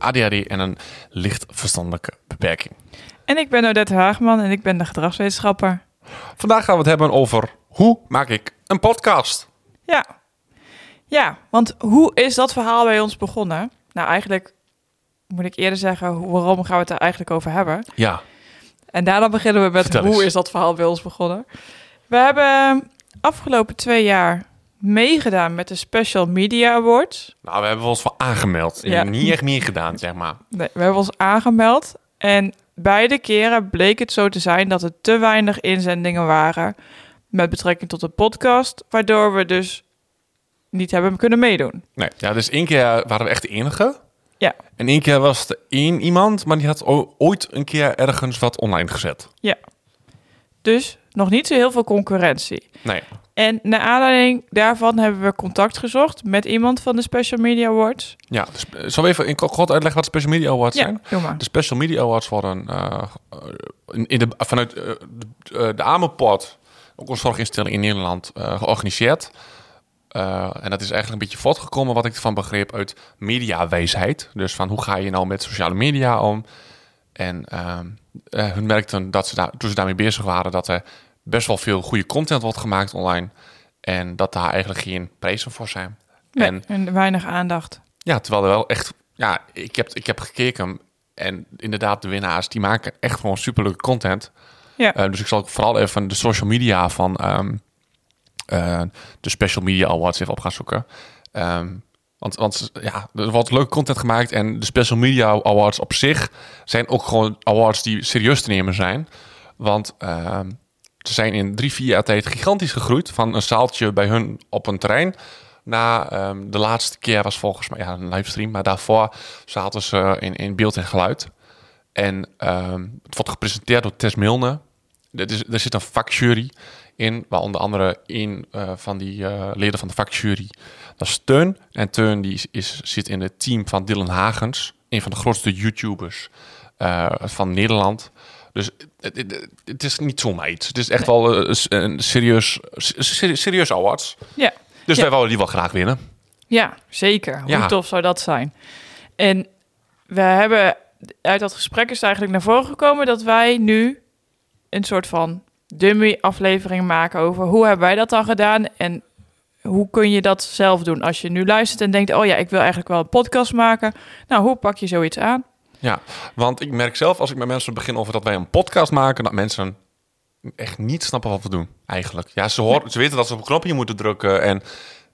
ADHD en een licht verstandelijke beperking. En ik ben Odette Haagman en ik ben de gedragswetenschapper. Vandaag gaan we het hebben over hoe maak ik een podcast. Ja. Ja, want hoe is dat verhaal bij ons begonnen? Nou, eigenlijk moet ik eerder zeggen, waarom gaan we het er eigenlijk over hebben? Ja, En daarna beginnen we met hoe is dat verhaal bij ons begonnen? We hebben afgelopen twee jaar meegedaan met de Special Media Awards. nou we hebben ons wel aangemeld. Ja. Niet echt meer gedaan, zeg maar. Nee, we hebben ons aangemeld en beide keren bleek het zo te zijn dat er te weinig inzendingen waren met betrekking tot de podcast, waardoor we dus niet hebben kunnen meedoen. Nee, ja, dus één keer waren we echt de enige. Ja. En één keer was er één iemand, maar die had ooit een keer ergens wat online gezet. Ja. Dus nog niet zo heel veel concurrentie. Nee. En naar aanleiding daarvan hebben we contact gezocht met iemand van de Special Media Awards. Ja, dus, eh, we even in kort uitleggen wat de Special Media Awards Ja, zijn? doe maar. De Special Media Awards worden eh, in in de, vanuit eh, de, de ook een zorginstelling in Nederland, georganiseerd. En dat is eigenlijk een beetje voortgekomen, wat ik ervan begreep, uit mediawijsheid. Dus van hoe ga je nou met sociale media om? En ehm eh, hun merkten dat ze daar, toen ze daarmee bezig waren, dat er best wel veel goede content wordt gemaakt online. En dat daar eigenlijk geen prijzen voor zijn. Nee, En en weinig aandacht. ja, terwijl er wel echt... Ja, ik heb, ik heb gekeken en inderdaad de winnaars, die maken echt gewoon superleuke content. Ja. Eh, dus ik zal ook vooral even de social media van ehm, eh, de Special Media Awards even op gaan zoeken. Ehm, want, want ja, er wordt leuke content gemaakt en de Special Media Awards op zich zijn ook gewoon awards die serieus te nemen zijn. Want ehm, ze zijn in drie, vier jaar tijd gigantisch gegroeid. Van een zaaltje bij hun op een terrein. Na ehm, de laatste keer was volgens mij ja, een livestream. Maar daarvoor zaten ze in, in beeld en geluid. En ehm, het wordt gepresenteerd door Tess Milne. Er, is, er zit een vakjury in, waar onder andere een eh, van die eh, leden van de vakjury, dat is Teun. En Teun die is, zit in het team van Dylan Hagens, een van de grootste YouTubers eh, van Nederland. Dus het, het, het is niet zomaar iets. Het is echt wel eh, een serieus, ser- serieus awards. Ja, Dus Ja. wij willen die wel graag winnen. ja zeker. Hoe Ja. tof zou dat zijn? En we hebben uit dat gesprek is eigenlijk naar voren gekomen dat wij nu een soort van dummy aflevering maken over hoe hebben wij dat dan gedaan en hoe kun je dat zelf doen als je nu luistert en denkt oh ja ik wil eigenlijk wel een podcast maken. Nou hoe pak je zoiets aan? Ja, want ik merk zelf als ik met mensen begin over dat wij een podcast maken, dat mensen echt niet snappen wat we doen eigenlijk. Ja, ze, horen, ze weten dat ze op een knopje moeten drukken en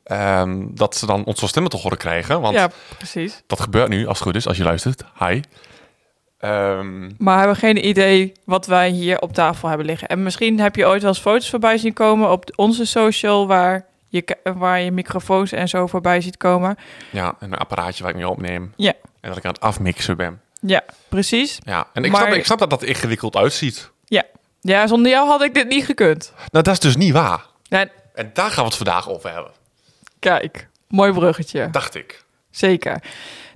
ehm, dat ze dan onze stemmen te horen krijgen. Want Ja precies. dat gebeurt nu, als het goed is, als je luistert. Hi. Ehm, Maar hebben geen idee wat wij hier op tafel hebben liggen. En misschien heb je ooit wel eens foto's voorbij zien komen op onze social waar je, waar je microfoons en zo voorbij ziet komen. ja, en een apparaatje waar ik mee opneem. Ja. En dat ik aan het afmixen ben. Ja, precies. Ja, en ik, Maar- snap, ik snap dat dat ingewikkeld uitziet. Ja. Ja, zonder jou had ik dit niet gekund. Nou, dat is dus niet waar. Ja, En daar gaan we het vandaag over hebben, kijk, mooi bruggetje. dacht ik. Zeker.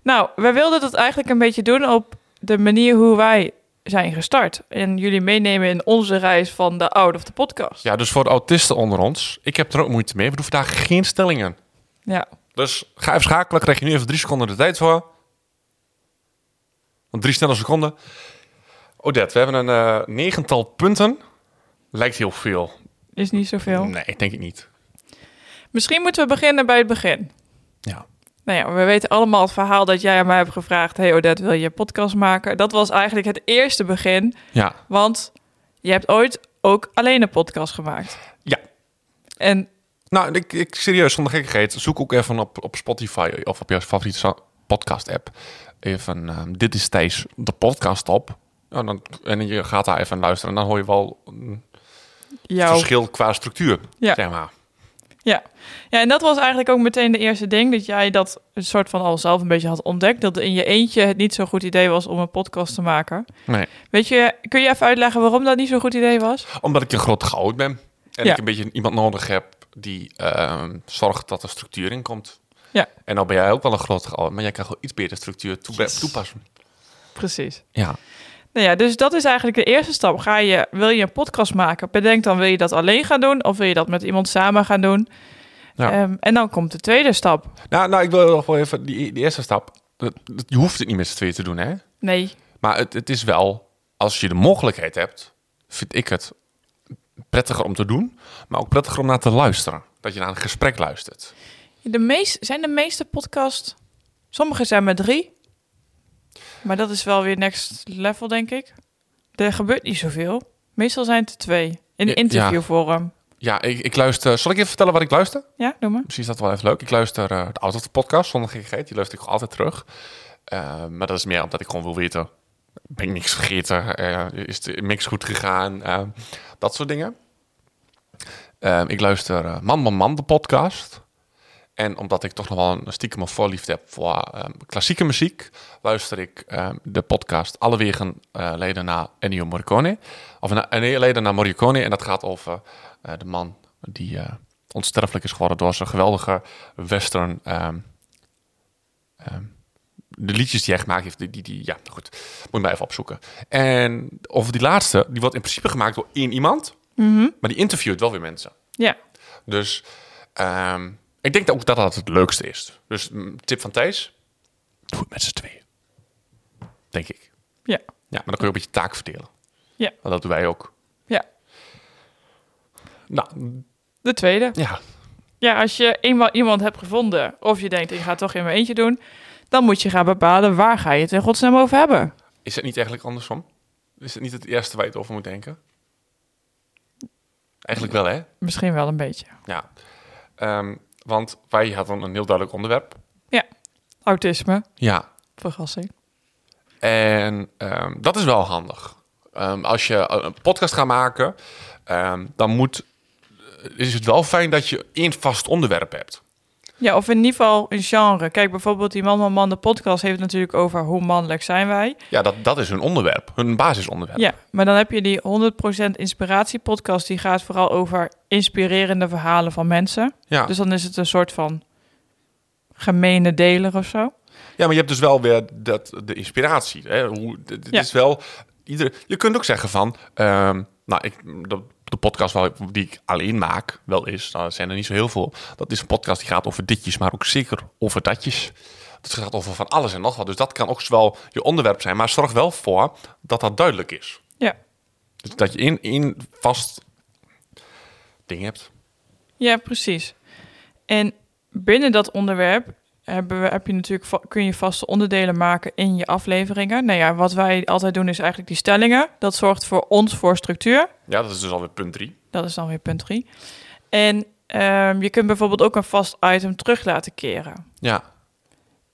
Nou, wij wilden dat eigenlijk een beetje doen op de manier hoe wij zijn gestart. En jullie meenemen in onze reis van de Out of the Podcast. Ja, dus voor de autisten onder ons, ik heb er ook moeite mee. We doen vandaag geen stellingen. Ja. Dus ga even schakelen, krijg je nu even drie seconden de tijd voor. Want drie snelle seconden. Odette, we hebben een eh, negental punten. Lijkt heel veel. Is niet zoveel. Nee, denk ik niet. Misschien moeten we beginnen bij het begin. Ja. Nou ja, we weten allemaal het verhaal dat jij aan mij hebt gevraagd... hey Odette, wil je een podcast maken? Dat was eigenlijk het eerste begin. Ja. Want je hebt ooit ook alleen een podcast gemaakt. Ja. En Nou, ik, ik serieus, zonder gekkigheid, zoek ook even op, op Spotify of op je favoriete podcast-app. Even, ehm, dit is Thijs, de podcast op. Ja, dan, en je gaat daar even luisteren en dan hoor je wel een jouw... verschil qua structuur, Ja. zeg maar. Ja. ja, en dat was eigenlijk ook meteen de eerste ding... dat jij dat een soort van al zelf een beetje had ontdekt... dat in je eentje het niet zo'n goed idee was om een podcast te maken. Nee. Weet je, kun je even uitleggen waarom dat niet zo'n goed idee was? Omdat ik een groot goud ben. En Ja. ik een beetje iemand nodig heb die ehm, zorgt dat er structuur in komt. Ja. En nou ben jij ook wel een groot goud, maar jij kan gewoon iets beter structuur toe- Yes. toepassen. Precies. Ja. Nou ja, dus dat is eigenlijk de eerste stap. Ga je, wil je een podcast maken? Bedenk dan, wil je dat alleen gaan doen? Of wil je dat met iemand samen gaan doen? Ja. Ehm, en dan komt de tweede stap. Nou, nou, ik wil nog wel even die, die eerste stap. Dat- dat- Je hoeft het niet met z'n tweeën te doen, hè? Nee, Maar het, het is wel, als je de mogelijkheid hebt, vind ik het prettiger om te doen, maar ook prettiger om naar te luisteren. Dat je naar een gesprek luistert. De meest, zijn de meeste podcasts... Sommige zijn met drie. Maar dat is wel weer next level, denk ik. Er gebeurt niet zoveel. Meestal zijn het er twee. In Ja, interviewvorm. Ja, ik, ik luister. Zal ik even vertellen wat ik luister? Ja, doe maar. Misschien is dat wel even leuk. Ik luister eh, de Out Podcast zonder gekkigheid. Die luister ik altijd terug. Eh, maar dat is meer omdat ik gewoon wil weten. Ben ik niks vergeten? Eh, is de mix goed gegaan? Dat soort dingen. Ik luister Man Man Man, de podcast. En omdat ik toch nog wel een stiekem een voorliefde heb voor eh, klassieke muziek, luister ik eh, de podcast Alle Wegen eh, leden naar Ennio Morricone. Of na, nee, leden naar Morricone. En dat gaat over eh, de man die eh, onsterfelijk is geworden door zijn geweldige western. ehm, ehm, de liedjes die hij gemaakt heeft, die, die, die ja, goed, moet je maar even opzoeken. En over die laatste, die wordt in principe gemaakt door één iemand, maar die interviewt wel weer mensen. Ja, Dus ehm, ik denk ook dat dat het leukste is. Dus mm, tip van Thijs, doe het met z'n tweeën. Denk ik. ja, Ja, maar dan kun je een beetje taak verdelen. Ja. Want dat doen wij ook. ja. Nou, De tweede. ja. Ja, als je eenmaal iemand hebt gevonden... of je denkt, ik ga het toch in mijn eentje doen... dan moet je gaan bepalen waar ga je het in godsnaam over hebben. Is het niet eigenlijk andersom? Is het niet het eerste waar je het over moet denken? Eigenlijk wel, hè? Misschien wel een beetje. Ja. Ehm, want wij hadden een heel duidelijk onderwerp. Autisme, Ja. verrassing. En ehm, dat is wel handig. Ehm, als je een podcast gaat maken, ehm, dan moet, is het wel fijn dat je één vast onderwerp hebt. Ja, of in ieder geval een genre. Kijk, bijvoorbeeld die Man Man Man, de podcast... heeft het natuurlijk over hoe mannelijk zijn wij. Ja, dat, dat is hun onderwerp, hun basisonderwerp. Ja, maar dan heb je die 100% inspiratie-podcast... die gaat vooral over inspirerende verhalen van mensen. Ja. Dus dan is het een soort van gemene deler of zo. ja, maar je hebt dus wel weer dat, de inspiratie. Hè? Hoe, Ja. is wel, iedere, je kunt ook zeggen van, ehm, nou, ik, de, de podcast wel, die ik alleen maak, wel is, nou, er zijn er niet zo heel veel. Dat is een podcast die gaat over ditjes, maar ook zeker over datjes. Het gaat over van alles en nog wat. Dus dat kan ook wel je onderwerp zijn. Maar zorg wel voor dat dat duidelijk is. Ja, Dus dat je één, één vast ding hebt. ja precies. En binnen dat onderwerp hebben we, heb je natuurlijk, kun je vaste onderdelen maken in je afleveringen. Nou ja, wat wij altijd doen is eigenlijk die stellingen. Dat zorgt voor ons voor structuur. Ja, dat is dus alweer punt drie. Dat is dan weer punt drie. En ehm, je kunt bijvoorbeeld ook een vast item terug laten keren. Ja,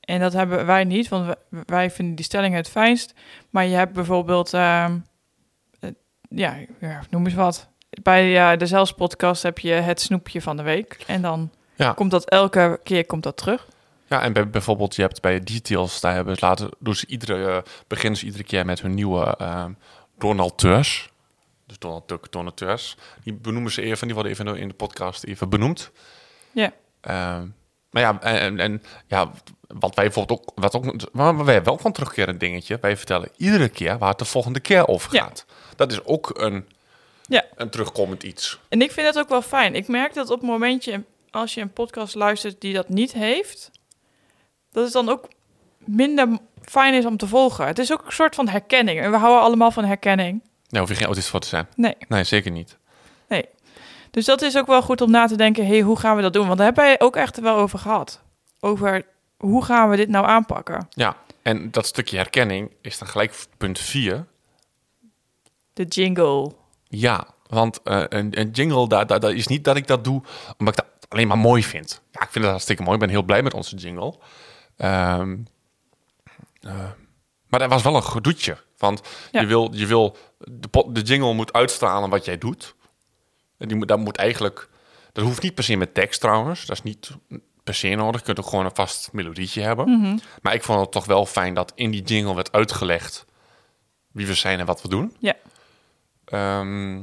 En dat hebben wij niet, want wij, vinden die stellingen het fijnst. Maar je hebt bijvoorbeeld, ehm, eh, ja, ja, noem eens wat. Bij ja, de Zelfs podcast heb je het snoepje van de week. En dan Ja. komt dat elke keer komt dat terug. Ja en bij, bijvoorbeeld je hebt bij Details, daar hebben ze laten, ze iedere, eh, beginnen ze iedere keer met hun nieuwe ehm donateurs. Dus Donald Duck donateurs. Die benoemen ze even, die worden even in de podcast even benoemd. Ja, Ehm, maar ja, en, en, ja, wat wij bijvoorbeeld ook, wat ook, maar wij hebben wel van terugkerend dingetje. Wij vertellen iedere keer waar het de volgende keer over Ja. gaat. Dat is ook een, ja. een terugkomend iets. En ik vind dat ook wel fijn. Ik merk dat op het momentje, als je een podcast luistert die dat niet heeft, dat het dan ook minder fijn is om te volgen. Het is ook een soort van herkenning. En we houden allemaal van herkenning. Daar hoef je geen autist voor te zijn. Nee. Nee, zeker niet. Nee. Dus dat is ook wel goed om na te denken, hey, hoe gaan we dat doen? Want daar hebben wij ook echt wel over gehad. Over hoe gaan we dit nou aanpakken? Ja, en dat stukje herkenning is dan gelijk punt 4. De jingle. Ja, want eh, een, een jingle, daar, daar, daar is niet dat ik dat doe omdat ik dat alleen maar mooi vind. Ja, ik vind dat hartstikke mooi. Ik ben heel blij met onze jingle. Ehm, eh, maar dat was wel een gedoetje. Want Ja. je wil, je wil de, de jingle moet uitstralen wat jij doet. En die moet, daar moet eigenlijk, Dat hoeft niet per se met tekst trouwens. Dat is niet per se nodig. Je kunt ook gewoon een vast melodietje hebben. Mhm. Maar ik vond het toch wel fijn dat in die jingle werd uitgelegd wie we zijn en wat we doen. Ja. Ehm,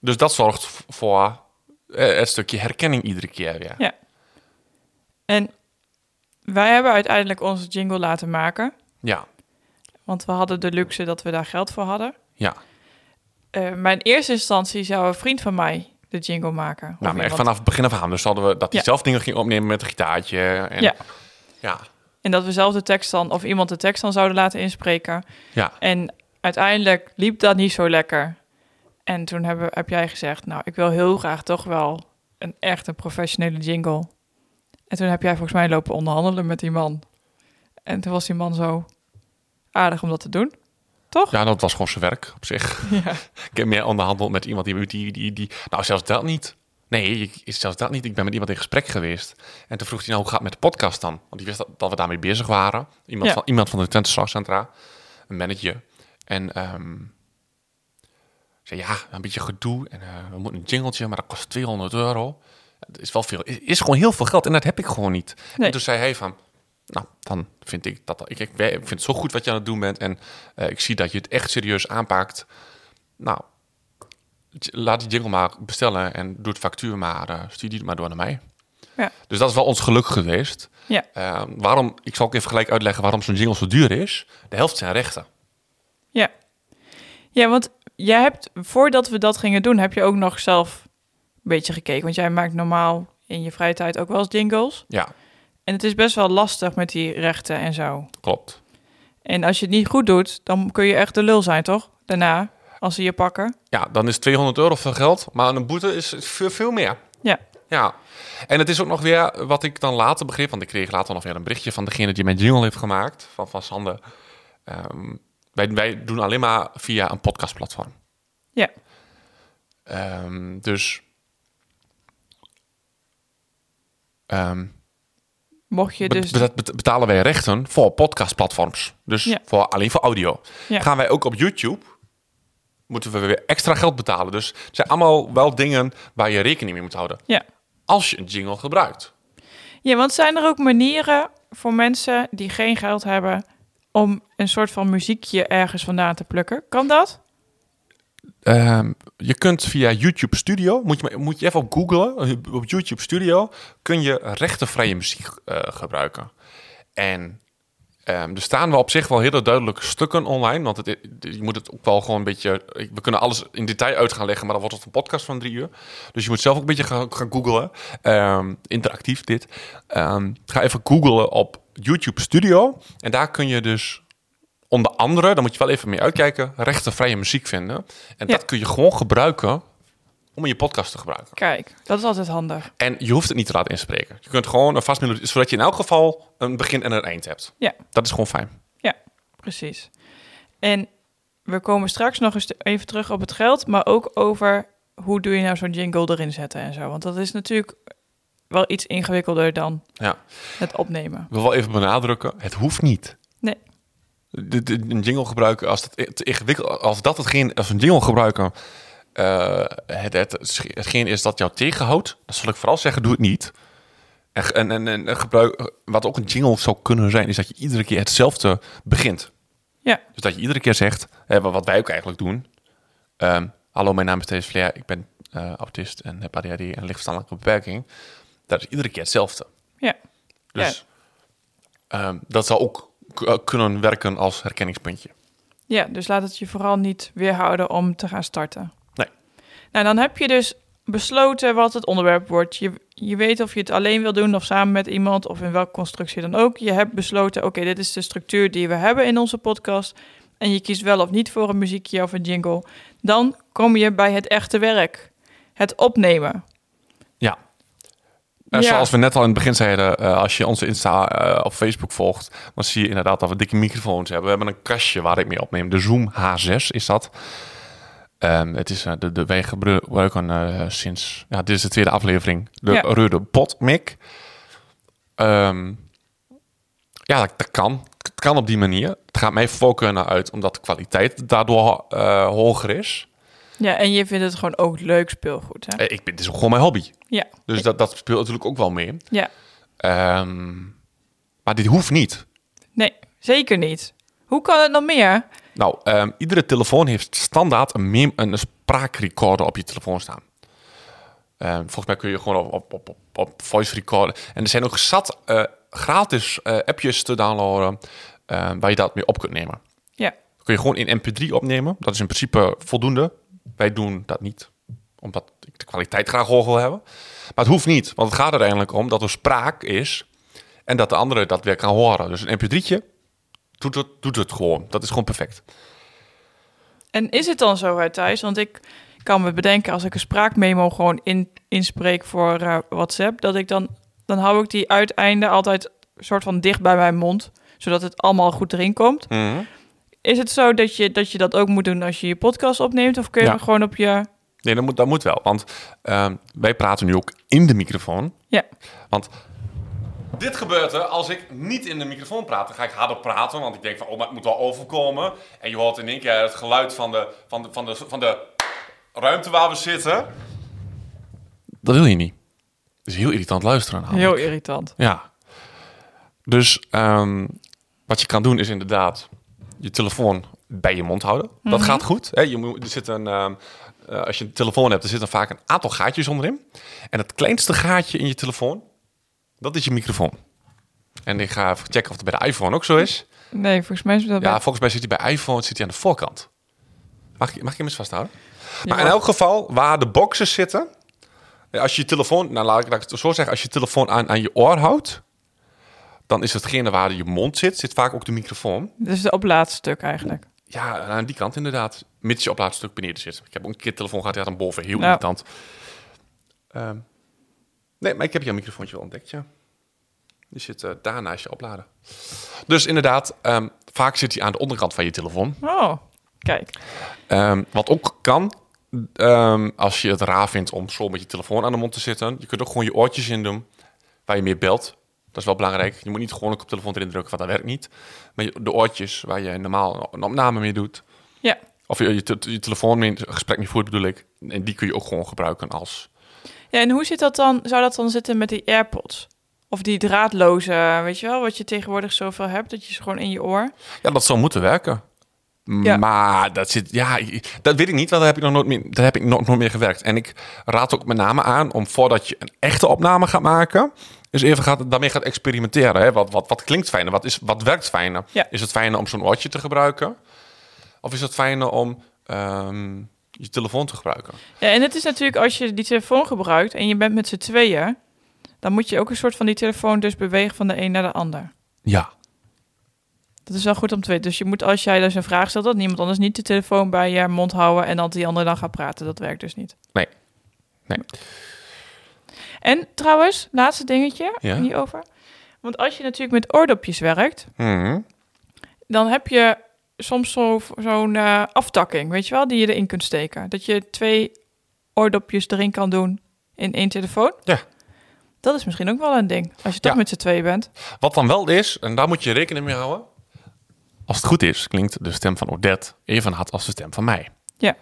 dus dat zorgt voor eh, het stukje herkenning iedere keer weer. Ja. En wij hebben uiteindelijk onze jingle laten maken. Ja, Want we hadden de luxe dat we daar geld voor hadden. ja. Eh, maar in eerste instantie zou een vriend van mij de jingle maken. Nou, maar echt vanaf het begin af aan. Dus hadden we dat hij Ja. zelf dingen ging opnemen met een gitaartje. En, Ja. ja. En dat we zelf de tekst dan, of iemand de tekst dan zouden laten inspreken. Ja. En uiteindelijk liep dat niet zo lekker. En toen hebben, heb jij gezegd, nou, ik wil heel graag toch wel een echt een professionele jingle. En toen heb jij volgens mij lopen onderhandelen met die man. En toen was die man zo aardig om dat te doen. Toch? Ja, dat was gewoon zijn werk op zich. Ja. Ik heb meer onderhandeld met iemand die, die, die, die... Nou, zelfs dat niet. Nee, ik, zelfs dat niet. Ik ben met iemand in gesprek geweest. En toen vroeg hij nou, hoe gaat het met de podcast dan? Want die wist dat, dat we daarmee bezig waren. Iemand, Ja. van, iemand van de Twente Zorgcentra. Een manager. En ehm zei, ja, een beetje gedoe. En eh, we moeten een jingletje, maar dat kost 200 euro. Het is wel veel. Is, gewoon heel veel geld. En dat heb ik gewoon niet. Nee. En toen zei hij van... Nou, dan vind ik dat... Ik, ik, ik vind het zo goed wat je aan het doen bent. En eh, ik zie dat je het echt serieus aanpakt. Nou, laat die jingle maar bestellen en doe het factuur maar, eh, stuur die maar door naar mij. Ja. Dus dat is wel ons geluk geweest. Ja. Eh, waarom, ik zal ook even gelijk uitleggen waarom zo'n jingle zo duur is. De helft zijn rechten. Ja. Ja, want jij hebt, voordat we dat gingen doen, heb je ook nog zelf beetje gekeken. Want jij maakt normaal in je vrije tijd ook wel eens jingles. Ja, En het is best wel lastig met die rechten en zo. klopt. En als je het niet goed doet, dan kun je echt de lul zijn, toch? Daarna, als ze je pakken. Ja, dan is 200 euro veel geld, maar een boete is veel, veel meer. Ja. Ja, en het is ook nog weer wat ik dan later begreep, want ik kreeg later nog weer een berichtje van degene die mijn jingle heeft gemaakt, van, van Sander. Ehm, wij, wij doen alleen maar via een podcastplatform. Ja. Ehm, dus. Ehm, Mocht je dus... be- bet- betalen wij rechten voor podcastplatforms. Dus Ja. voor, alleen voor audio. Ja. Gaan wij ook op YouTube, moeten we weer extra geld betalen. Dus het zijn allemaal wel dingen waar je rekening mee moet houden. Ja. Als je een jingle gebruikt. ja, want zijn er ook manieren voor mensen die geen geld hebben... om een soort van muziekje ergens vandaan te plukken? Kan dat? Ehm, je kunt via YouTube Studio, moet je, moet je even op googlen, op YouTube Studio kun je rechtenvrije muziek eh, gebruiken. En ehm, er staan wel op zich wel hele duidelijke stukken online, want het, je moet het ook wel gewoon een beetje, we kunnen alles in detail uit gaan leggen, maar dan wordt het een podcast van drie uur. Dus je moet zelf ook een beetje gaan, gaan googlen, Ehm, interactief dit. Ehm, ga even googlen op YouTube Studio en daar kun je dus onder andere, daar moet je wel even mee uitkijken, rechtenvrije muziek vinden. En Ja. dat kun je gewoon gebruiken om in je podcast te gebruiken. Kijk, dat is altijd handig. En je hoeft het niet te laten inspreken. Je kunt gewoon een vast melodie, zodat je in elk geval een begin en een eind hebt. Ja. Dat is gewoon fijn. Precies. En we komen straks nog eens even terug op het geld, maar ook over hoe doe je nou zo'n jingle erin zetten en zo. Want dat is natuurlijk wel iets ingewikkelder dan Ja. het opnemen. Ik wil wel even benadrukken, het hoeft niet. Nee. De, de- een jingle gebruiken, als dat te ingewikkeld, als dat hetgeen, als een jingle gebruiken, eh, het, het, hetgeen is dat jou tegenhoudt, dan zal ik vooral zeggen, doe het niet. En, en, en, en gebruik, wat ook een jingle zou kunnen zijn, is dat je iedere keer hetzelfde begint. Ja. Dus dat je iedere keer zegt, hè, wat wij ook eigenlijk doen. ehm, Hallo, mijn naam is Thees Flair, ik ben eh, autist en heb ADHD en lichtverstandelijke beperking. Dat is iedere keer hetzelfde. Ja. Dus ehm, dat zou ook kunnen werken als herkenningspuntje. Ja, dus laat het je vooral niet weerhouden om te gaan starten. Nee. Nou, dan heb je dus besloten wat het onderwerp wordt. Je, je weet of je het alleen wil doen of samen met iemand of in welke constructie dan ook. Je hebt besloten, oké, dit is de structuur die we hebben in onze podcast. En je kiest wel of niet voor een muziekje of een jingle. Dan kom je bij het echte werk. Het opnemen. Ja. En Ja. Zoals we net al in het begin zeiden, eh, als je onze Insta eh, op Facebook volgt, dan zie je inderdaad dat we dikke microfoons hebben. We hebben een kastje waar ik mee opneem. De Zoom H6 is dat. Ehm, het is, eh, de, de, wij gebruiken eh, sinds, ja, dit is de tweede aflevering, de Ja. Rode Pot mic. Ehm, ja, dat, dat kan. Het kan op die manier. Het gaat mij voorkeur naar uit, omdat de kwaliteit daardoor eh, hoger is. Ja, en je vindt het gewoon ook leuk speelgoed, hè? Eh, Ik ben, het is ook gewoon mijn hobby. Ja. Dus dat, dat speelt natuurlijk ook wel mee. Ja. Ehm, maar dit hoeft niet. Nee, zeker niet. Hoe kan het nog meer? Nou, ehm, iedere telefoon heeft standaard een, mem- een spraakrecorder op je telefoon staan. Ehm, volgens mij kun je gewoon op, op, op, op, voice recorder. En er zijn ook zat eh, gratis eh, appjes te downloaden waar je dat mee op kunt nemen. Ja. kun je gewoon in MP3 opnemen. Dat is in principe voldoende. Wij doen dat niet, omdat de kwaliteit graag hoog wil hebben. Maar het hoeft niet, want het gaat er eigenlijk om dat er spraak is en dat de andere dat weer kan horen. Dus een MP3'tje doet het, doet het gewoon. Dat is gewoon perfect. En is het dan zo, Thijs? Want ik kan me bedenken, als ik een spraakmemo gewoon in, inspreek voor eh, WhatsApp, dat ik dan, dan hou ik die uiteinde altijd soort van dicht bij mijn mond, zodat het allemaal goed erin komt. Is het zo dat je, dat je dat ook moet doen als je je podcast opneemt? Of kun je Ja. gewoon op je... Nee, dat moet, dat moet wel. Want ehm, wij praten nu ook in de microfoon. Ja, Want dit gebeurt er als ik niet in de microfoon praat. Dan ga ik harder praten, want ik denk van, oh, maar het moet wel overkomen. En je hoort in één keer het geluid van de, van de, van de, van de ruimte waar we zitten. Dat wil je niet. Het is heel irritant luisteren. namelijk. heel irritant. Ja. Dus ehm, wat je kan doen is inderdaad je telefoon bij je mond houden. Dat gaat goed. Hè? Je moet, er zit een, ehm, eh, als je een telefoon hebt, er zitten vaak een aantal gaatjes onderin. En het kleinste gaatje in je telefoon, dat is je microfoon. En ik ga even checken of het bij de iPhone ook zo is. Nee, volgens mij is dat... Ja, bij- volgens mij zit hij bij iPhone zit hij aan de voorkant. Mag ik, mag ik hem eens vasthouden? Ja. Maar in elk geval, waar de boxes zitten... eh, Als je je telefoon... Nou, laat ik, laat ik het zo zeggen. Als je je telefoon aan, aan je oor houdt... dan is hetgene waar je mond zit... zit vaak ook de microfoon. Dus de oplaadstuk eigenlijk. Ja, aan die kant inderdaad. Mits je oplaadstuk beneden zit. Ik heb ook een keer een telefoon gehad, die had hem boven. Heel Ja. irritant. Ehm, nee, maar ik heb jouw microfoontje wel ontdekt, ja. Die zit eh daar naast je opladen. Dus inderdaad, ehm, vaak zit hij aan de onderkant van je telefoon. Oh, kijk. Ehm, wat ook kan, als je het raar vindt om zo met je telefoon aan de mond te zitten. Je kunt ook gewoon je oortjes in doen, waar je meer belt. Dat is wel belangrijk. Je moet niet gewoon op telefoon erin drukken, want dat werkt niet. Maar de oortjes waar je normaal een opname mee doet. Ja. Of je, je, te- je telefoon mee gesprek mee voert, bedoel ik. En die kun je ook gewoon gebruiken als... Ja, en hoe zit dat dan? Zou dat dan zitten met die AirPods? Of die draadloze, weet je wel, wat je tegenwoordig zoveel hebt, dat je ze gewoon in je oor. Ja, dat zou moeten werken. Ja. Maar dat zit, ja, dat weet ik niet, want daar heb ik nog nooit meer, daar heb ik nog nooit meer gewerkt. En ik raad ook met name aan om voordat je een echte opname gaat maken, dus even gaat, daarmee gaat experimenteren. Hè? Wat, wat, wat klinkt fijner? Wat, is, wat werkt fijner? Ja. Is het fijner om zo'n oortje te gebruiken? Of is het fijner om ehm, je telefoon te gebruiken? Ja, en het is natuurlijk als je die telefoon gebruikt en je bent met z'n tweeën, dan moet je ook een soort van die telefoon dus bewegen van de een naar de ander. Ja. Dat is wel goed om te weten. Dus je moet als jij dus een vraag stelt, dat niemand anders niet de telefoon bij je mond houden en dat die andere dan gaat praten. Dat werkt dus niet. Nee. Nee. En trouwens, laatste dingetje Ja. hierover. Want als je natuurlijk met oordopjes werkt, Mhm. dan heb je soms zo- zo'n eh, aftakking, weet je wel, die je erin kunt steken. Dat je twee oordopjes erin kan doen in één telefoon. Ja. Dat is misschien ook wel een ding, als je toch Ja. met z'n tweeën bent. Wat dan wel is, en daar moet je rekening mee houden. Als het goed is, klinkt de stem van Odette even hard als de stem van mij. Ja.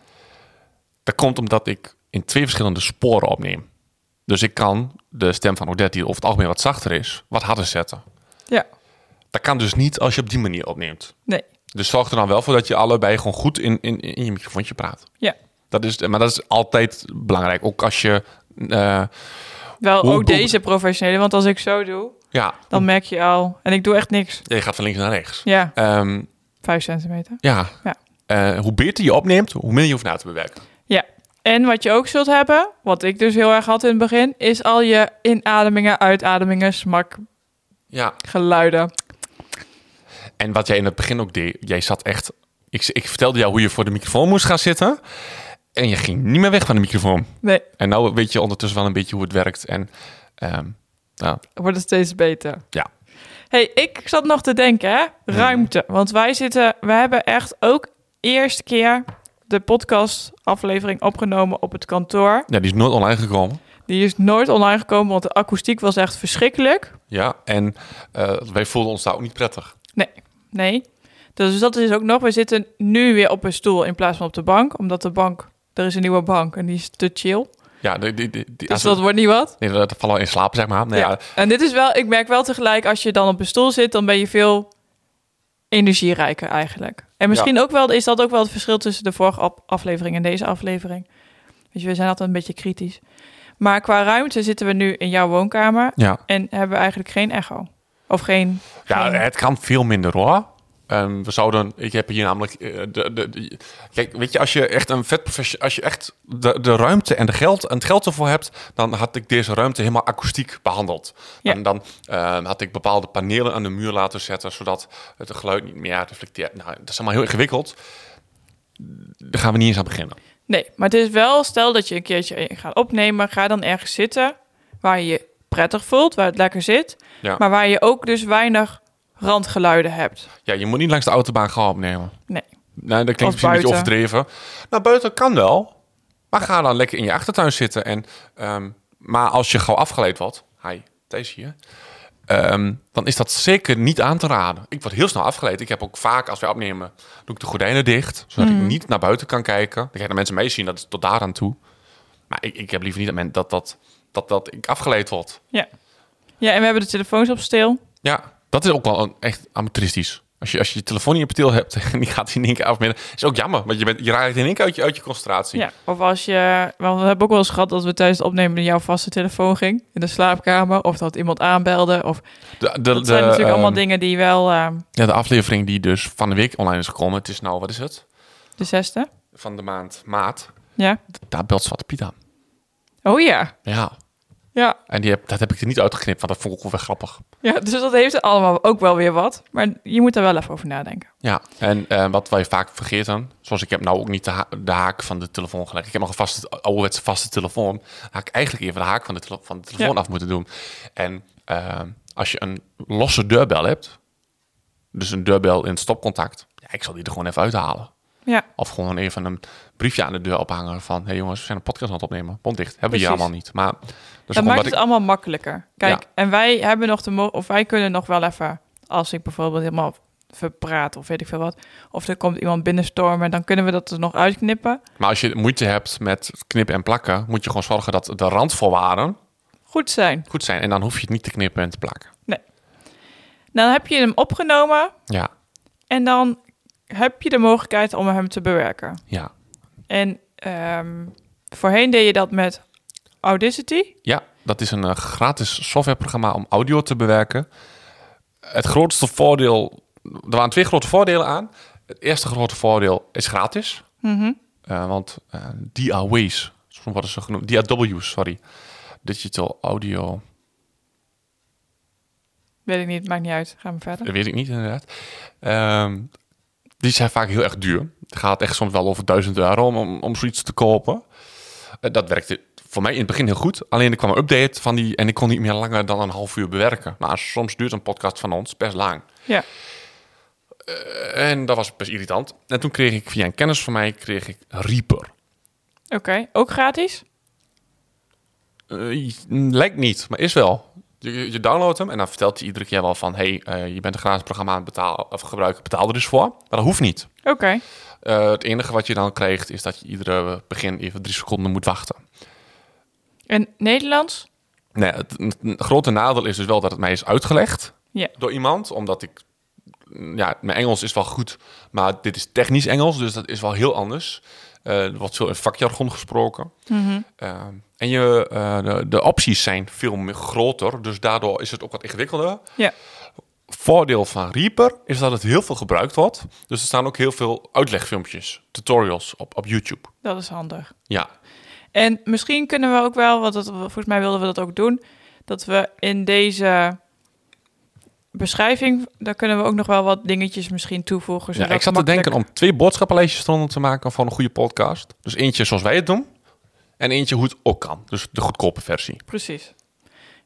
Dat komt omdat ik in twee verschillende sporen opneem. Dus ik kan de stem van Odette, die over het algemeen wat zachter is, wat harder zetten. Ja. Dat kan dus niet als je op die manier opneemt. Nee. Dus zorg er dan wel voor dat je allebei gewoon goed in, in, in je microfoontje praat. Ja. Dat is, maar dat is altijd belangrijk. Ook als je... eh, Wel Hoe- ook deze professionele, want als ik zo doe, ja, dan merk je al... En ik doe echt niks. je gaat van links naar rechts. Ja, Ehm, vijf centimeter. ja. Ja. Eh, hoe beter je opneemt, hoe minder je hoeft na te bewerken. En wat je ook zult hebben, wat ik dus heel erg had in het begin, is al je inademingen, uitademingen, smak, Ja. geluiden. En wat jij in het begin ook deed, jij zat echt... Ik, ik vertelde jou hoe je voor de microfoon moest gaan zitten. En je ging niet meer weg van de microfoon. Nee, En nou weet je ondertussen wel een beetje hoe het werkt. En nou, wordt het steeds beter. ja. hey, ik zat nog te denken, hè? ruimte. Want wij zitten, we hebben echt ook eerste keer de podcast aflevering opgenomen op het kantoor. ja, die is nooit online gekomen. Die is nooit online gekomen, want de akoestiek was echt verschrikkelijk. Ja, en eh, wij voelden ons daar ook niet prettig. Nee, nee. Dus dat is ook nog, we zitten nu weer op een stoel in plaats van op de bank. Omdat de bank er is een nieuwe bank en die is te chill. Ja, die, die, die, Dus als dat wordt niet wat. nee, dat vallen we in slaap, zeg maar. Nou ja. ja. En dit is wel, ik merk wel tegelijk, als je dan op een stoel zit, dan ben je veel energierijker eigenlijk. En misschien ook wel, is dat ook wel het verschil tussen de vorige aflevering en deze aflevering. Weet je, we zijn altijd een beetje kritisch. Maar qua ruimte zitten we nu in jouw woonkamer ja. en hebben we eigenlijk geen echo. Of geen... Ja, geen- het kan veel minder hoor. Ehm, we zouden, ik heb hier namelijk, eh, de, de, de- kijk, weet je, als je echt een vet als je echt de, de ruimte en de geld en het geld ervoor hebt, dan had ik deze ruimte helemaal akoestiek behandeld. Ja. En dan ehm, had ik bepaalde panelen aan de muur laten zetten, zodat het geluid niet meer reflecteert. Nou, dat is allemaal heel ingewikkeld. Daar gaan we niet eens aan beginnen. Nee, maar het is wel, stel dat je een keertje gaat opnemen, ga dan ergens zitten waar je je prettig voelt, waar het lekker zit, Ja. maar waar je ook dus weinig randgeluiden hebt. Ja, je moet niet langs de autobaan gaan opnemen. Nee. Nee, dat klinkt Of misschien een beetje overdreven. Nou, buiten kan wel. Maar ga dan lekker in je achtertuin zitten. En, ehm, maar als je gauw afgeleid wordt... Hi, Thijs hier. ehm, dan is dat zeker niet aan te raden. Ik word heel snel afgeleid. Ik heb ook vaak, als wij opnemen, doe ik de gordijnen dicht. Zodat Mhm. ik niet naar buiten kan kijken. Dan de mensen meezien, dat is tot daar aan toe. Maar ik, ik heb liever niet dat, men, dat, dat, dat, dat ik afgeleid word. Ja. Ja, en we hebben de telefoons op stil. Ja, dat is ook wel een, echt amateuristisch. Als je, als je je telefoon in je ptil hebt en die gaat in één keer afmidden, is ook jammer. Want je, bent, je raakt in één keer uit je, uit je concentratie. Ja. Of als je, wel, we hebben ook wel eens gehad dat we tijdens het opnemen jouw vaste telefoon ging in de slaapkamer, of dat iemand aanbelde, of De, de, dat zijn natuurlijk allemaal ehm, dingen die wel ehm, Ja, de aflevering die dus van de week online is gekomen. Het is nou, wat is het? de zesde. Van de maand maart. Ja. Daar belt Zwarte Piet aan. Oh ja. Ja. Ja. En die heb, dat heb ik er niet uitgeknipt, want dat vond ik wel grappig. Ja, dus dat heeft allemaal ook wel weer wat. Maar je moet er wel even over nadenken. Ja, en eh, wat wij vaak vergeten, zoals ik heb nou ook niet de, ha- de haak van de telefoon gelegd. Ik heb nog een vaste, ouderwetse vaste telefoon. Had ik eigenlijk even de haak van de, tele- van de telefoon Ja. af moeten doen. En eh, als je een losse deurbel hebt, dus een deurbel in stopcontact, ja, ik zal die er gewoon even uithalen. Ja. Of gewoon even een briefje aan de deur ophangen van... hé hey jongens, we zijn een podcast aan het opnemen. Bond dicht. Hebben we hier Precies. allemaal niet. Maar dus dat maakt het ik, allemaal makkelijker. Kijk, Ja. en wij hebben nog de mo- of wij kunnen nog wel even, als ik bijvoorbeeld helemaal verpraat of weet ik veel wat, of er komt iemand binnenstormen, dan kunnen we dat er nog uitknippen. Maar als je moeite hebt met knippen en plakken... moet je gewoon zorgen dat de randvoorwaarden Goed zijn. goed zijn. En dan hoef je het niet te knippen en te plakken. Dan heb je hem opgenomen Ja, en dan heb je de mogelijkheid om hem te bewerken. ja. En ehm, voorheen deed je dat met Audacity. Ja, dat is een eh, gratis softwareprogramma om audio te bewerken. Het grootste voordeel... Er waren twee grote voordelen aan. Het eerste grote voordeel is gratis. Mhm. Eh, want eh DAW's, zo worden ze genoemd. DAW's, sorry. Digital Audio... Weet ik niet, maakt niet uit. Gaan we verder. Dat weet ik niet inderdaad. Ehm, die zijn vaak heel erg duur. Het gaat echt soms wel over 1000 euro om, om, om zoiets te kopen. Eh, dat werkte voor mij in het begin heel goed. Alleen er kwam een update van die en ik kon niet meer langer dan een half uur bewerken. Nou, soms duurt een podcast van ons best lang. Ja. En dat was best irritant. En toen kreeg ik via een kennis van mij kreeg ik Reaper. Oké, ook gratis? Eh, lijkt niet, maar is wel. Je, je downloadt hem en dan vertelt hij iedere keer wel van... hey, eh, je bent een gratis programma aan het betalen, of gebruiken, betaal er dus voor. Maar dat hoeft niet. Oké. Eh, het enige wat je dan krijgt is dat je iedere begin even drie seconden moet wachten. En Nederlands? Nee, het, het grote nadeel is dus wel dat het mij is uitgelegd Ja. door iemand. Omdat ik, ja, mijn Engels is wel goed, maar dit is technisch Engels, dus dat is wel heel anders. Eh, er wordt veel in vakjargon gesproken. Eh, en je, eh, de, de opties zijn veel meer groter, dus daardoor is het ook wat ingewikkelder. Voordeel van Reaper is dat het heel veel gebruikt wordt. Dus er staan ook heel veel uitlegfilmpjes, tutorials op, op YouTube. Dat is handig. Ja, En misschien kunnen we ook wel, want dat, volgens mij wilden we dat ook doen, dat we in deze beschrijving, daar kunnen we ook nog wel wat dingetjes misschien toevoegen. Ja, ik zat te denken om twee boodschappenlijstjes eronder te maken voor een goede podcast. Dus eentje zoals wij het doen. En eentje hoe het ook kan. Dus de goedkope versie. Precies.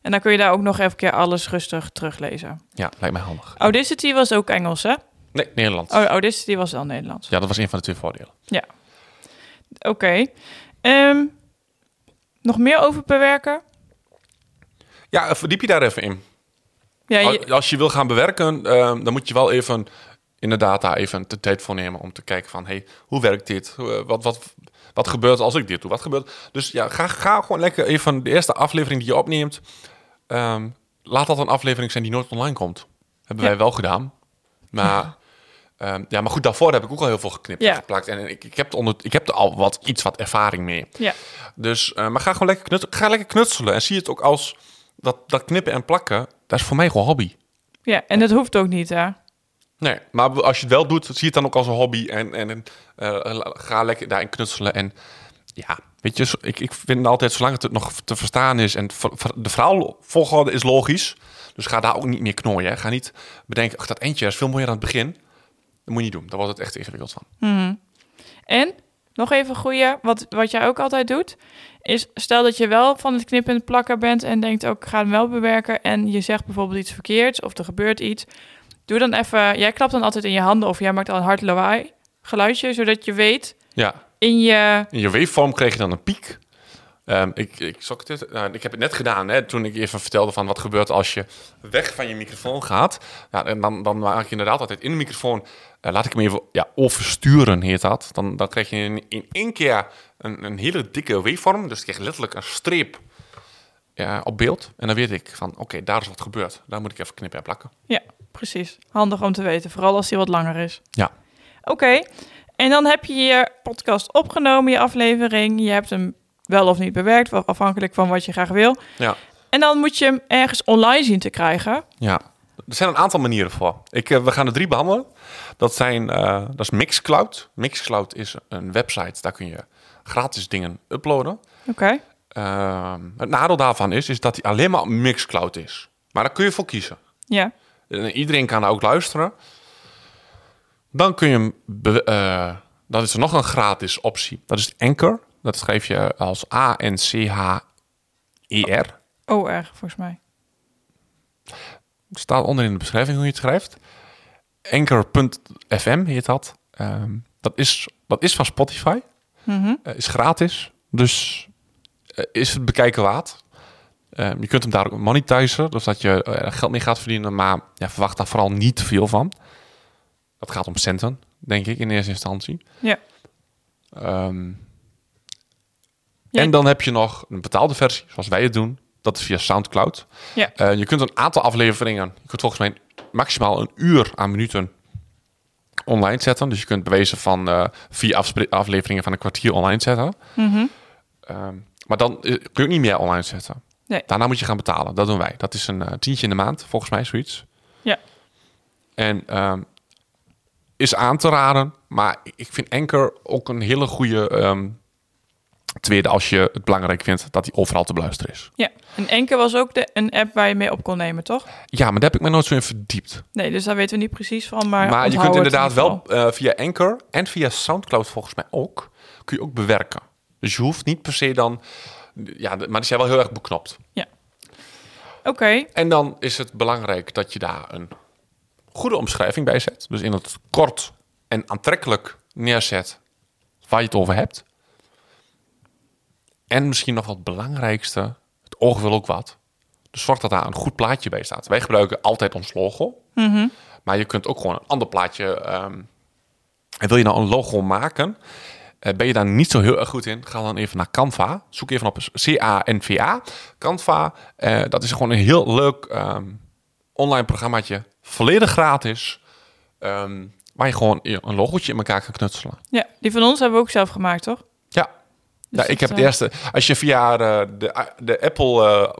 En dan kun je daar ook nog even keer alles rustig teruglezen. Ja, lijkt mij handig. Audacity was ook Engels, hè? Nee, Nederlands. Oh, Audacity was dan Nederlands. Ja, dat was een van de twee voordelen. Oké. Ehm, nog meer over bewerken? Ja, verdiep je daar even in. Ja, je- Als- je wil gaan bewerken, ehm, dan moet je wel even inderdaad daar even de tijd voor nemen om te kijken van, hey, hoe werkt dit? Eh, Wat, wat, Wat gebeurt als ik dit doe? Wat gebeurt... Dus ja, ga, ga gewoon lekker even de eerste aflevering die je opneemt... ehm, laat dat een aflevering zijn die nooit online komt. Hebben Ja. wij wel gedaan. Maar, ehm, ja, maar goed, daarvoor heb ik ook al heel veel geknipt Ja. en geplakt. En ik, ik, heb er onder, ik heb er al wat, iets wat ervaring mee. Ja. Dus, eh, maar ga gewoon lekker, knut, ga lekker knutselen. En zie het ook als dat, dat knippen en plakken. Dat is voor mij gewoon hobby. ja, en dat hoeft ook niet, hè? Nee, maar als je het wel doet, zie het dan ook als een hobby. En, en, en eh, ga lekker daarin knutselen. En ja, weet je, ik, ik vind altijd, zolang het nog te verstaan is... en de verhaalvolgorde is logisch... Dus ga daar ook niet meer knooien. Hè. Ga niet bedenken, ach, dat eentje is veel mooier aan het begin. Dat moet je niet doen. Daar wordt het echt ingewikkeld van. En nog even goeie, wat, wat jij ook altijd doet, is stel dat je wel van het knippen en plakken bent en denkt ook, ik ga hem wel bewerken en je zegt bijvoorbeeld iets verkeerds of er gebeurt iets. Doe dan even, jij klapt dan altijd in je handen of jij maakt al een hard lawaai geluidje, zodat je weet Ja, in je... in je waveform kreeg je dan een piek. Ehm, ik, ik, het, nou, ik heb het net gedaan, hè, toen ik even vertelde van wat gebeurt als je weg van je microfoon gaat. Ja, en dan, dan maak je inderdaad altijd in de microfoon, eh, laat ik hem even ja, oversturen, heet dat. Dan, dan krijg je in, in één keer een, een hele dikke waveform, dus je krijgt letterlijk een streep ja, op beeld. En dan weet ik van, oké, daar is wat gebeurd. Daar moet ik even knippen en plakken. Ja, precies. Handig om te weten, vooral als die wat langer is. Ja. Oké, en dan heb je je podcast opgenomen, je aflevering. Je hebt hem wel of niet bewerkt, wel afhankelijk van wat je graag wil. Ja. En dan moet je hem ergens online zien te krijgen. Ja, er zijn een aantal manieren voor. Ik, eh, we gaan er drie behandelen. Dat, zijn, eh, dat is Mixcloud. Mixcloud is een website, daar kun je gratis dingen uploaden. Oké. Ehm, het nadeel daarvan is, is dat hij alleen maar Mixcloud is. Maar daar kun je voor kiezen. Ja. En iedereen kan daar ook luisteren. Dan kun je hem... eh, dan is er nog een gratis optie. Dat is Anchor. Dat schrijf je als A-N-C-H-E-R. OR, volgens mij. Staat onder in de beschrijving hoe je het schrijft. Anchor.fm heet dat. Ehm, dat, is, dat is van Spotify. Mhm. Eh, is gratis. Dus eh, is het bekijken waard. Ehm, je kunt hem daar ook monetizen. Dus dat je er geld mee gaat verdienen. Maar ja, verwacht daar vooral niet veel van. Dat gaat om centen, denk ik, in eerste instantie. Ja. Ehm, Ja. En dan heb je nog een betaalde versie, zoals wij het doen. Dat is via Soundcloud. Ja. Eh, je kunt een aantal afleveringen, je kunt volgens mij maximaal een uur aan minuten online zetten. Dus je kunt bewezen van eh, vier afleveringen van een kwartier online zetten. Mhm. Ehm, maar dan eh, kun je ook niet meer online zetten. Nee. Daarna moet je gaan betalen. Dat doen wij. Dat is een tientje in de maand, volgens mij zoiets. Ja. En ehm, is aan te raden, maar ik vind Anchor ook een hele goede ehm, tweede als je het belangrijk vindt dat hij overal te beluisteren is. Ja. En Enke was ook de, een app waar je mee op kon nemen, toch? Ja, maar daar heb ik me nooit zo in verdiept. Nee, dus daar weten we niet precies van. Maar, Maar, je kunt inderdaad in wel eh, via Anchor en via Soundcloud volgens mij ook, kun je ook bewerken. Dus je hoeft niet per se dan, ja, maar die zijn wel heel erg beknopt. geval. Oké. En dan is het belangrijk dat je daar een goede omschrijving bij zet. Dus in het kort en aantrekkelijk neerzet waar je het over hebt. En misschien nog wat het belangrijkste, het oog wil ook wat. Dus zorg dat daar een goed plaatje bij staat. Wij gebruiken altijd ons logo. Maar je kunt ook gewoon een ander plaatje... ehm, en wil je nou een logo maken... eh, ben je daar niet zo heel erg goed in? Ga dan even naar Canva. Zoek even op C-A-N-V-A. Canva, eh, dat is gewoon een heel leuk ehm, online programmaatje. Volledig gratis. ehm, waar je gewoon een logootje in elkaar kan knutselen. Ja, die van ons hebben we ook zelf gemaakt, toch? Ja. Dus ja, ik heb de eh, eerste... Als je via de, de, de Apple eh,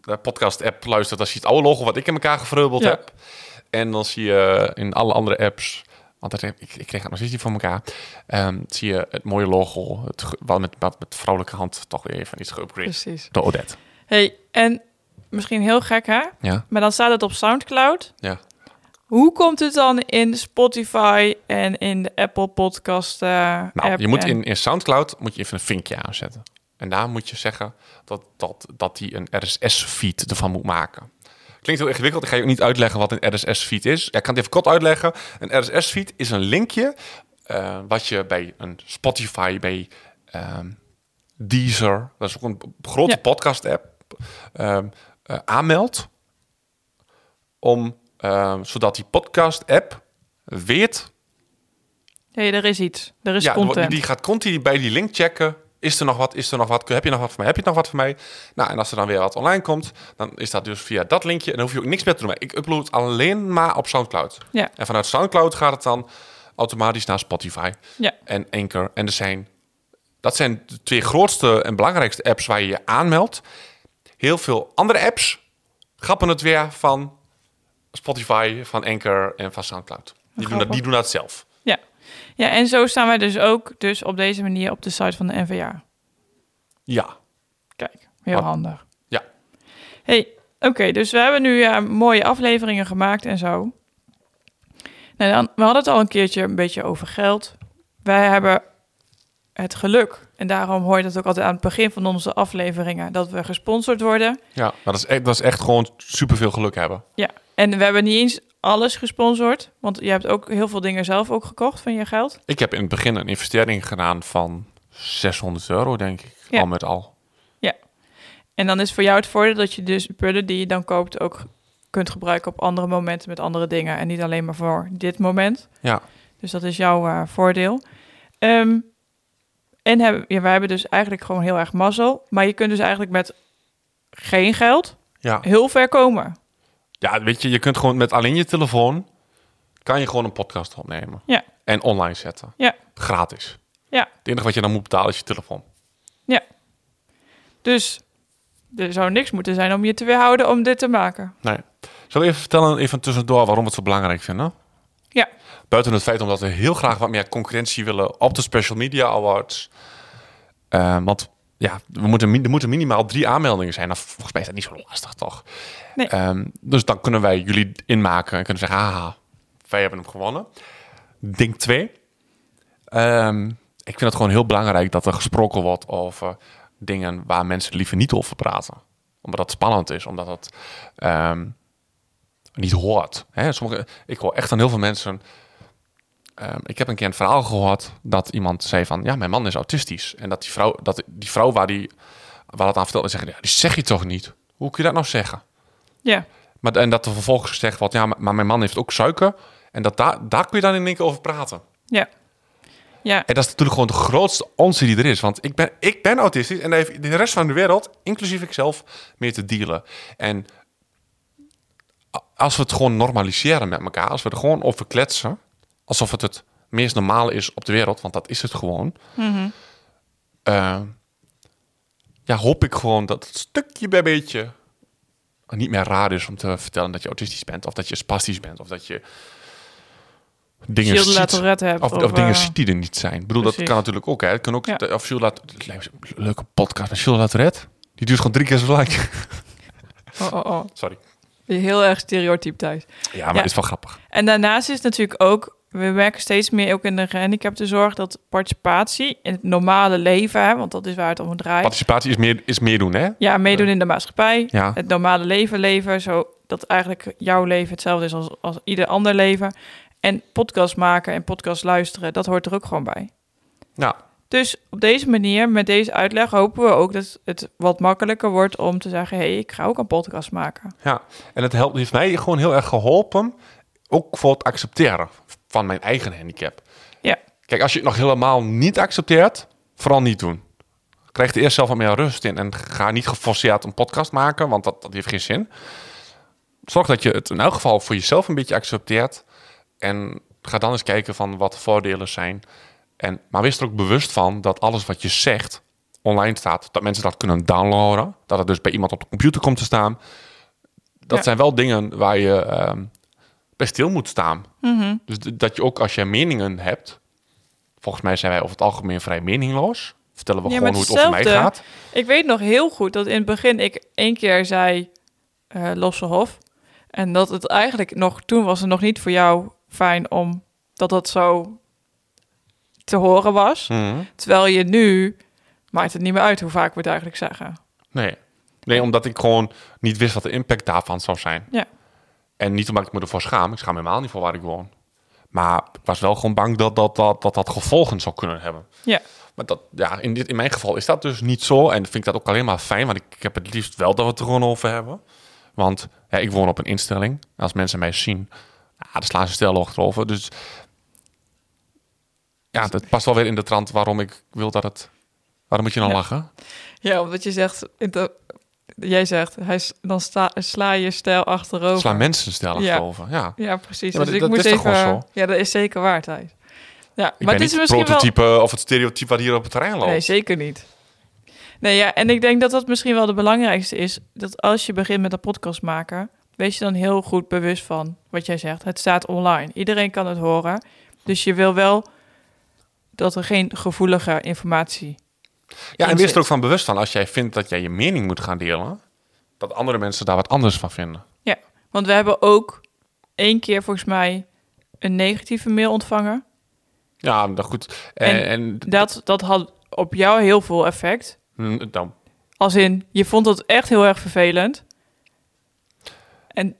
de podcast app luistert... dan zie je het oude logo wat ik in elkaar gevreubeld Ja. heb. En dan zie je in alle andere apps... Want dat ik, ik kreeg het nog steeds niet voor elkaar. ehm, zie je het mooie logo. Het, wel met, met, met vrouwelijke hand toch weer even iets geüpgrade. Precies. Door Odette. hey, en misschien heel gek, hè? Ja, Maar dan staat het op Soundcloud. ja. Hoe komt het dan in Spotify en in de Apple Podcast eh Nou, je moet en- in, in Soundcloud moet je even een vinkje aanzetten. En daar moet je zeggen dat, dat, dat die een RSS-feed ervan moet maken. Klinkt heel ingewikkeld. Ik ga je ook niet uitleggen wat een RSS-feed is. Ja, ik kan het even kort uitleggen. Een RSS-feed is een linkje eh, wat je bij een Spotify, bij ehm, Deezer, dat is ook een grote Ja. podcast-app, ehm, eh, aanmeldt. Om, ehm, zodat die podcast-app weet hey, er is iets. Er is ja, die, content. die gaat continu bij die link checken. Is er nog wat? Is er nog wat? Heb je nog wat voor mij? Heb je nog wat voor mij? Nou, en als er dan weer wat online komt, dan is dat dus via dat linkje. En dan hoef je ook niks meer te doen. Ik upload alleen maar op SoundCloud. Ja. En vanuit SoundCloud gaat het dan automatisch naar Spotify Ja. en Anchor. En er zijn, dat zijn de twee grootste en belangrijkste apps waar je je aanmeldt. Heel veel andere apps grappen het weer van Spotify, van Anchor en van SoundCloud. Die doen, dat, die doen dat zelf. Ja. ja, en zo staan wij dus ook dus op deze manier op de site van de NVA. Ja. Kijk, heel Wat- handig. Ja. hey, oké, dus we hebben nu ja, mooie afleveringen gemaakt en zo. Nou, dan, we hadden het al een keertje een beetje over geld. Wij hebben het geluk, en daarom hoor je dat ook altijd aan het begin van onze afleveringen, dat we gesponsord worden. Ja, maar dat is echt, dat is echt gewoon superveel geluk hebben. Ja, en we hebben niet eens alles gesponsord, want je hebt ook heel veel dingen zelf ook gekocht van je geld. Ik heb in het begin een investering gedaan van 600 euro, denk ik. Ja. Al met al. En dan is voor jou het voordeel dat je dus spullen die je dan koopt ook kunt gebruiken op andere momenten met andere dingen. En niet alleen maar voor dit moment. Ja. Dus dat is jouw eh, voordeel. Ehm, en hebben, ja, wij hebben dus eigenlijk gewoon heel erg mazzel. Maar je kunt dus eigenlijk met geen geld Ja. heel ver komen. Ja, weet je, je kunt gewoon met alleen je telefoon... kan je gewoon een podcast opnemen. Ja. En online zetten. Ja. Gratis. Ja. Het enige wat je dan moet betalen is je telefoon. Dus er zou niks moeten zijn om je te weerhouden om dit te maken. Nee. Zal ik even vertellen, even tussendoor, waarom we het zo belangrijk vinden? Ja. Buiten het feit omdat we heel graag wat meer concurrentie willen op de Special Media Awards. Eh, want ja, we moeten, er moeten minimaal drie aanmeldingen zijn. Nou, volgens mij is dat niet zo lastig, toch? Nee. Ehm, dus dan kunnen wij jullie inmaken en kunnen zeggen, haha, wij hebben hem gewonnen. Ding 2. Ehm, ik vind het gewoon heel belangrijk dat er gesproken wordt over dingen waar mensen liever niet over praten. Omdat dat spannend is, omdat het ehm, niet hoort. Hè? Sommige, ik hoor echt aan heel veel mensen... ehm, ik heb een keer een verhaal gehoord dat iemand zei van... ja, mijn man is autistisch. En dat die vrouw, dat die vrouw waar, die, waar dat aan vertelde, zeggen... ja, die zeg je toch niet? Hoe kun je dat nou zeggen? Ja, Maar, en dat er vervolgens gezegd wordt... ja, maar, maar mijn man heeft ook suiker. En dat daar, daar kun je dan in één keer over praten. ja. Ja, En dat is natuurlijk gewoon de grootste onzin die er is. Want ik ben, ik ben autistisch en daar heeft de rest van de wereld, inclusief ikzelf, mee te dealen. En als we het gewoon normaliseren met elkaar, als we er gewoon over kletsen, alsof het het meest normale is op de wereld, want dat is het gewoon. eh, ja, hoop ik gewoon dat het stukje bij beetje niet meer raar is om te vertellen dat je autistisch bent, of dat je spastisch bent, of dat je dingen Gilles ziet. Hebt. Of, of, of, dingen eh, ziet die er niet zijn. Ik bedoel, dat kan natuurlijk ook. Hè. Het kan ook Ja. of leuke podcast met Latourette. Die duurt gewoon drie keer zo lang. Oh, oh, oh. Sorry. Heel erg stereotyp thuis. Ja, maar Ja. het is wel grappig. En daarnaast is natuurlijk ook, we merken steeds meer ook in de gehandicaptenzorg dat participatie in het normale leven, hè, want dat is waar het om draait. Participatie is meer, is meer doen, hè? Ja, meedoen in de maatschappij, Ja. het normale leven leven, zo dat eigenlijk jouw leven hetzelfde is als, als ieder ander leven. En podcast maken en podcast luisteren, dat hoort er ook gewoon bij. Ja, Dus op deze manier, met deze uitleg, hopen we ook dat het wat makkelijker wordt om te zeggen: hé, hey, ik ga ook een podcast maken. ja. En het helpt, heeft mij gewoon heel erg geholpen. Ook voor het accepteren van mijn eigen handicap. Ja. Kijk, als je het nog helemaal niet accepteert, vooral niet doen. Krijg er eerst zelf wat meer rust in. En ga niet geforceerd een podcast maken, want dat, dat heeft geen zin. Zorg dat je het in elk geval voor jezelf een beetje accepteert. En ga dan eens kijken van wat de voordelen zijn. En, maar wees er ook bewust van dat alles wat je zegt online staat. Dat mensen dat kunnen downloaden. Dat het dus bij iemand op de computer komt te staan. Dat Ja. zijn wel dingen waar je ehm, bij stil moet staan. Dus d- dat je ook als je meningen hebt. Volgens mij zijn wij over het algemeen vrij meningloos. Vertellen we Ja, gewoon hoe het over mij gaat. Ik weet nog heel goed dat in het begin ik één keer zei eh Losselhof. En dat het eigenlijk nog, toen was het nog niet voor jou fijn om dat dat zo te horen was. Mhm. Terwijl je nu, maakt het niet meer uit hoe vaak we het eigenlijk zeggen. Nee. nee, omdat ik gewoon niet wist wat de impact daarvan zou zijn. Ja. En niet omdat ik me ervoor schaam. Ik schaam me helemaal niet voor waar ik woon. Maar ik was wel gewoon bang dat dat, dat, dat, dat gevolgen zou kunnen hebben. Ja, Maar dat, ja, in, dit, in mijn geval is dat dus niet zo. En vind ik dat ook alleen maar fijn. Want ik, ik heb het liefst wel dat we het er gewoon over hebben. Want ja, ik woon op een instelling. Als mensen mij zien, ja, dan slaan ze stil achterover. Dus Ja, dat past wel weer in de trant waarom ik wil dat het... Waarom moet je dan Ja. lachen? Ja, omdat je zegt, in de- jij zegt, hij, dan sta, sla je stijl achterover. Slaan mensen stellig Ja. over. Ja. Ja, precies. Ja, dus ik dat- moest dat is toch even. Ja, dat is zeker waar, Thijs. Ja, Ik maar ben het is het misschien wel. prototype of het stereotype wat hier op het terrein loopt. Nee, zeker niet. Nee, ja, en ik denk dat dat misschien wel de belangrijkste is. Dat als je begint met een podcast maken, wees je dan heel goed bewust van wat jij zegt. Het staat online. Iedereen kan het horen. Dus je wil wel dat er geen gevoelige informatie. Ja, en wees er ook van bewust van als jij vindt dat jij je mening moet gaan delen, dat andere mensen daar wat anders van vinden. Ja, want we hebben ook één keer volgens mij een negatieve mail ontvangen. Ja, dat goed. En, En- en, Dat, dat had op jou heel veel effect. hm, dan, Als in, je vond het echt heel erg vervelend. En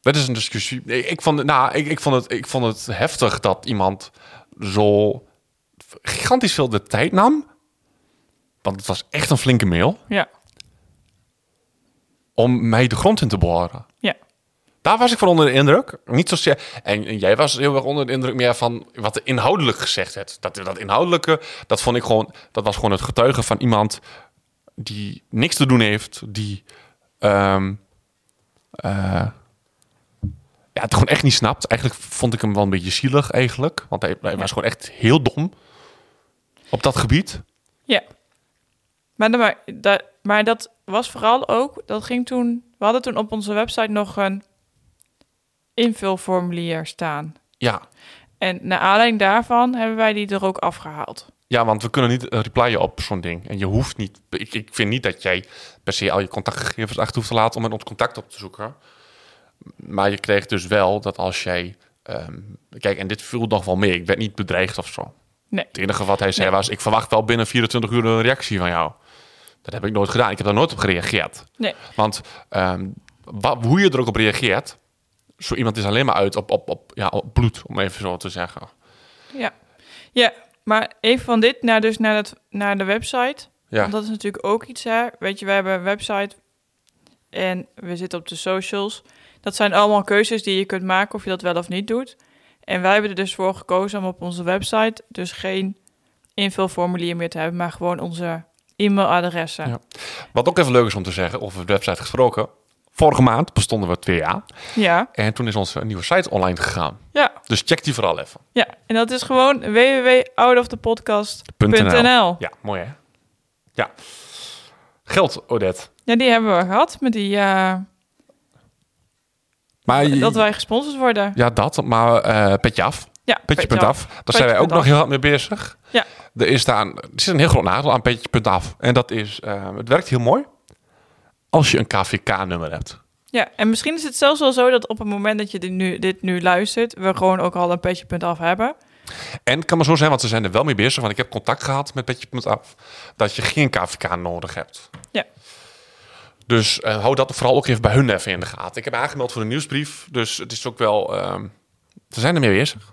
dat is een discussie. Nee, Ik vond, nou, ik, ik, vond het, ik vond het heftig dat iemand zo gigantisch veel de tijd nam. Want het was echt een flinke mail. ja, Om mij de grond in te boren. ja, Daar was ik van onder de indruk. Niet zozeer. En, en jij was heel erg onder de indruk meer van wat er inhoudelijk gezegd werd. Dat, dat inhoudelijke, dat vond ik gewoon. Dat was gewoon het getuigen van iemand die niks te doen heeft. Die. ehm, eh, ja, het gewoon echt niet snapt. Eigenlijk vond ik hem wel een beetje zielig, eigenlijk. Want hij, hij was gewoon echt heel dom. Op dat gebied. ja. Maar, maar, dat, maar dat was vooral ook, dat ging toen, we hadden toen op onze website nog een invulformulier staan. Ja. En naar aanleiding daarvan hebben wij die er ook afgehaald. Ja, want we kunnen niet eh, replyen op zo'n ding. En je hoeft niet... Ik, ik vind niet dat jij per se al je contactgegevens achter hoeft te laten om met ons contact op te zoeken. Maar je kreeg dus wel dat als jij... ehm, kijk, en dit viel nog wel mee. Ik werd niet bedreigd of zo. Nee. Het enige wat hij zei Nee. was... Ik verwacht wel binnen 24 uur een reactie van jou. Dat heb ik nooit gedaan. Ik heb daar nooit op gereageerd. Nee. Want ehm, hoe je er ook op reageert... Zo iemand is alleen maar uit op, op, op, ja, op bloed, om even zo te zeggen. Ja. Ja, maar even van dit naar, dus naar, het, naar de website. Ja, Want dat is natuurlijk ook iets, hè. Weet je, we hebben een website en we zitten op de socials. Dat zijn allemaal keuzes die je kunt maken of je dat wel of niet doet. En wij hebben er dus voor gekozen om op onze website dus geen invulformulier meer te hebben, maar gewoon onze e-mailadressen. Ja. Wat ook even leuk is om te zeggen, over de website gesproken. Vorige maand bestonden we twee jaar. Ja, En toen is onze nieuwe site online gegaan. ja, Dus check die vooral even. ja. En dat is gewoon www.outofthe.podcast.nl. Ja, mooi hè? Ja. Geld, Odette. Ja, die hebben we gehad met die, eh, Maar je- dat wij gesponsord worden. Ja, dat. Maar eh petje af. Ja, Petje punt af. Daar zijn wij ook nog af. heel hard mee bezig. Ja. Er, is daar een, er zit een heel groot nadeel aan petje punt af. En dat is, eh, het werkt heel mooi als je een KVK-nummer hebt. Ja, en misschien is het zelfs wel zo dat op het moment dat je dit nu, dit nu luistert, we gewoon ook al een petje punt af hebben. En het kan maar zo zijn, want ze zijn er wel mee bezig. Want ik heb contact gehad met Petje punt af. Dat je geen KVK nodig hebt. Ja. Dus eh, hou dat vooral ook even bij hun even in de gaten. Ik heb aangemeld voor een nieuwsbrief. Dus het is ook wel... ehm, ze zijn ermee bezig.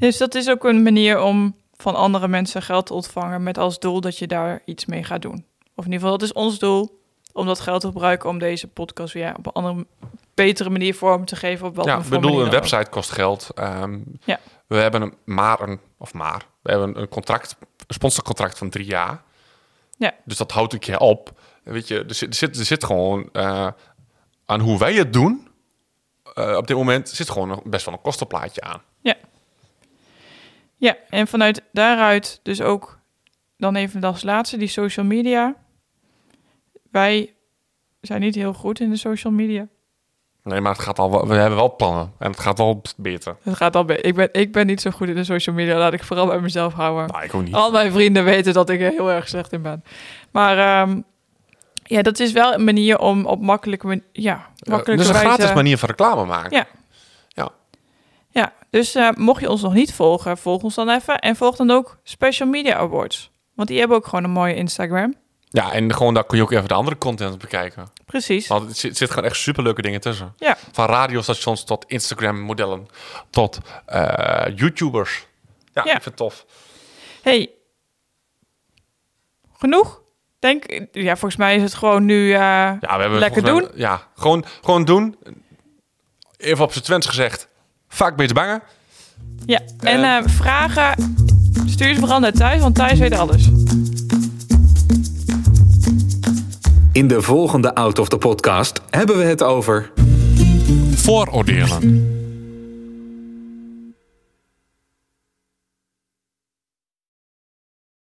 Dus dat is ook een manier om van andere mensen geld te ontvangen met als doel dat je daar iets mee gaat doen. Of in ieder geval, dat is ons doel om dat geld te gebruiken om deze podcast weer op een andere, betere manier vorm te geven. Op ja, ik bedoel, een ook. website kost geld. Ehm, Ja. We hebben een, maar een... Of maar. We hebben een contract, een sponsorcontract van drie jaar. Ja. Dus dat houdt een keer op. Weet je, er zit, er zit, er zit gewoon... eh, aan hoe wij het doen... eh, op dit moment zit gewoon nog best wel een kostenplaatje aan. Ja, en vanuit daaruit dus ook dan even als laatste die social media. Wij zijn niet heel goed in de social media. Nee, maar het gaat al we hebben wel plannen. En het gaat wel beter. Het gaat al be- ik, ben, ik ben niet zo goed in de social media, laat ik vooral bij mezelf houden. Nou, ik ook niet. Al mijn vrienden weten dat ik er heel erg slecht in ben. Maar ehm, ja, dat is wel een manier om op makkelijke, man- ja, Uh, makkelijke dus een gratis manier van reclame maken. Ja. Ja, dus eh, mocht je ons nog niet volgen, volg ons dan even. En volg dan ook Special Media Awards. Want die hebben ook gewoon een mooie Instagram. Ja, en gewoon daar kun je ook even de andere content bekijken. Precies. Want het zit, zit gewoon echt superleuke dingen tussen. Ja. Van radiostations tot Instagram-modellen tot eh, YouTubers. Ja, Ja. ik vind het tof. Hey, genoeg? Denk, ja, volgens mij is het gewoon nu... eh, Ja, we hebben Lekker mij- Ja, gewoon, gewoon doen. Even op z'n Twents gezegd. Vaak beter bangen. Ja, en Eh. eh, vragen Stuur ze vooral naar Thijs, want Thijs weet alles. In de volgende Out of the Podcast hebben we het over Vooroordelen.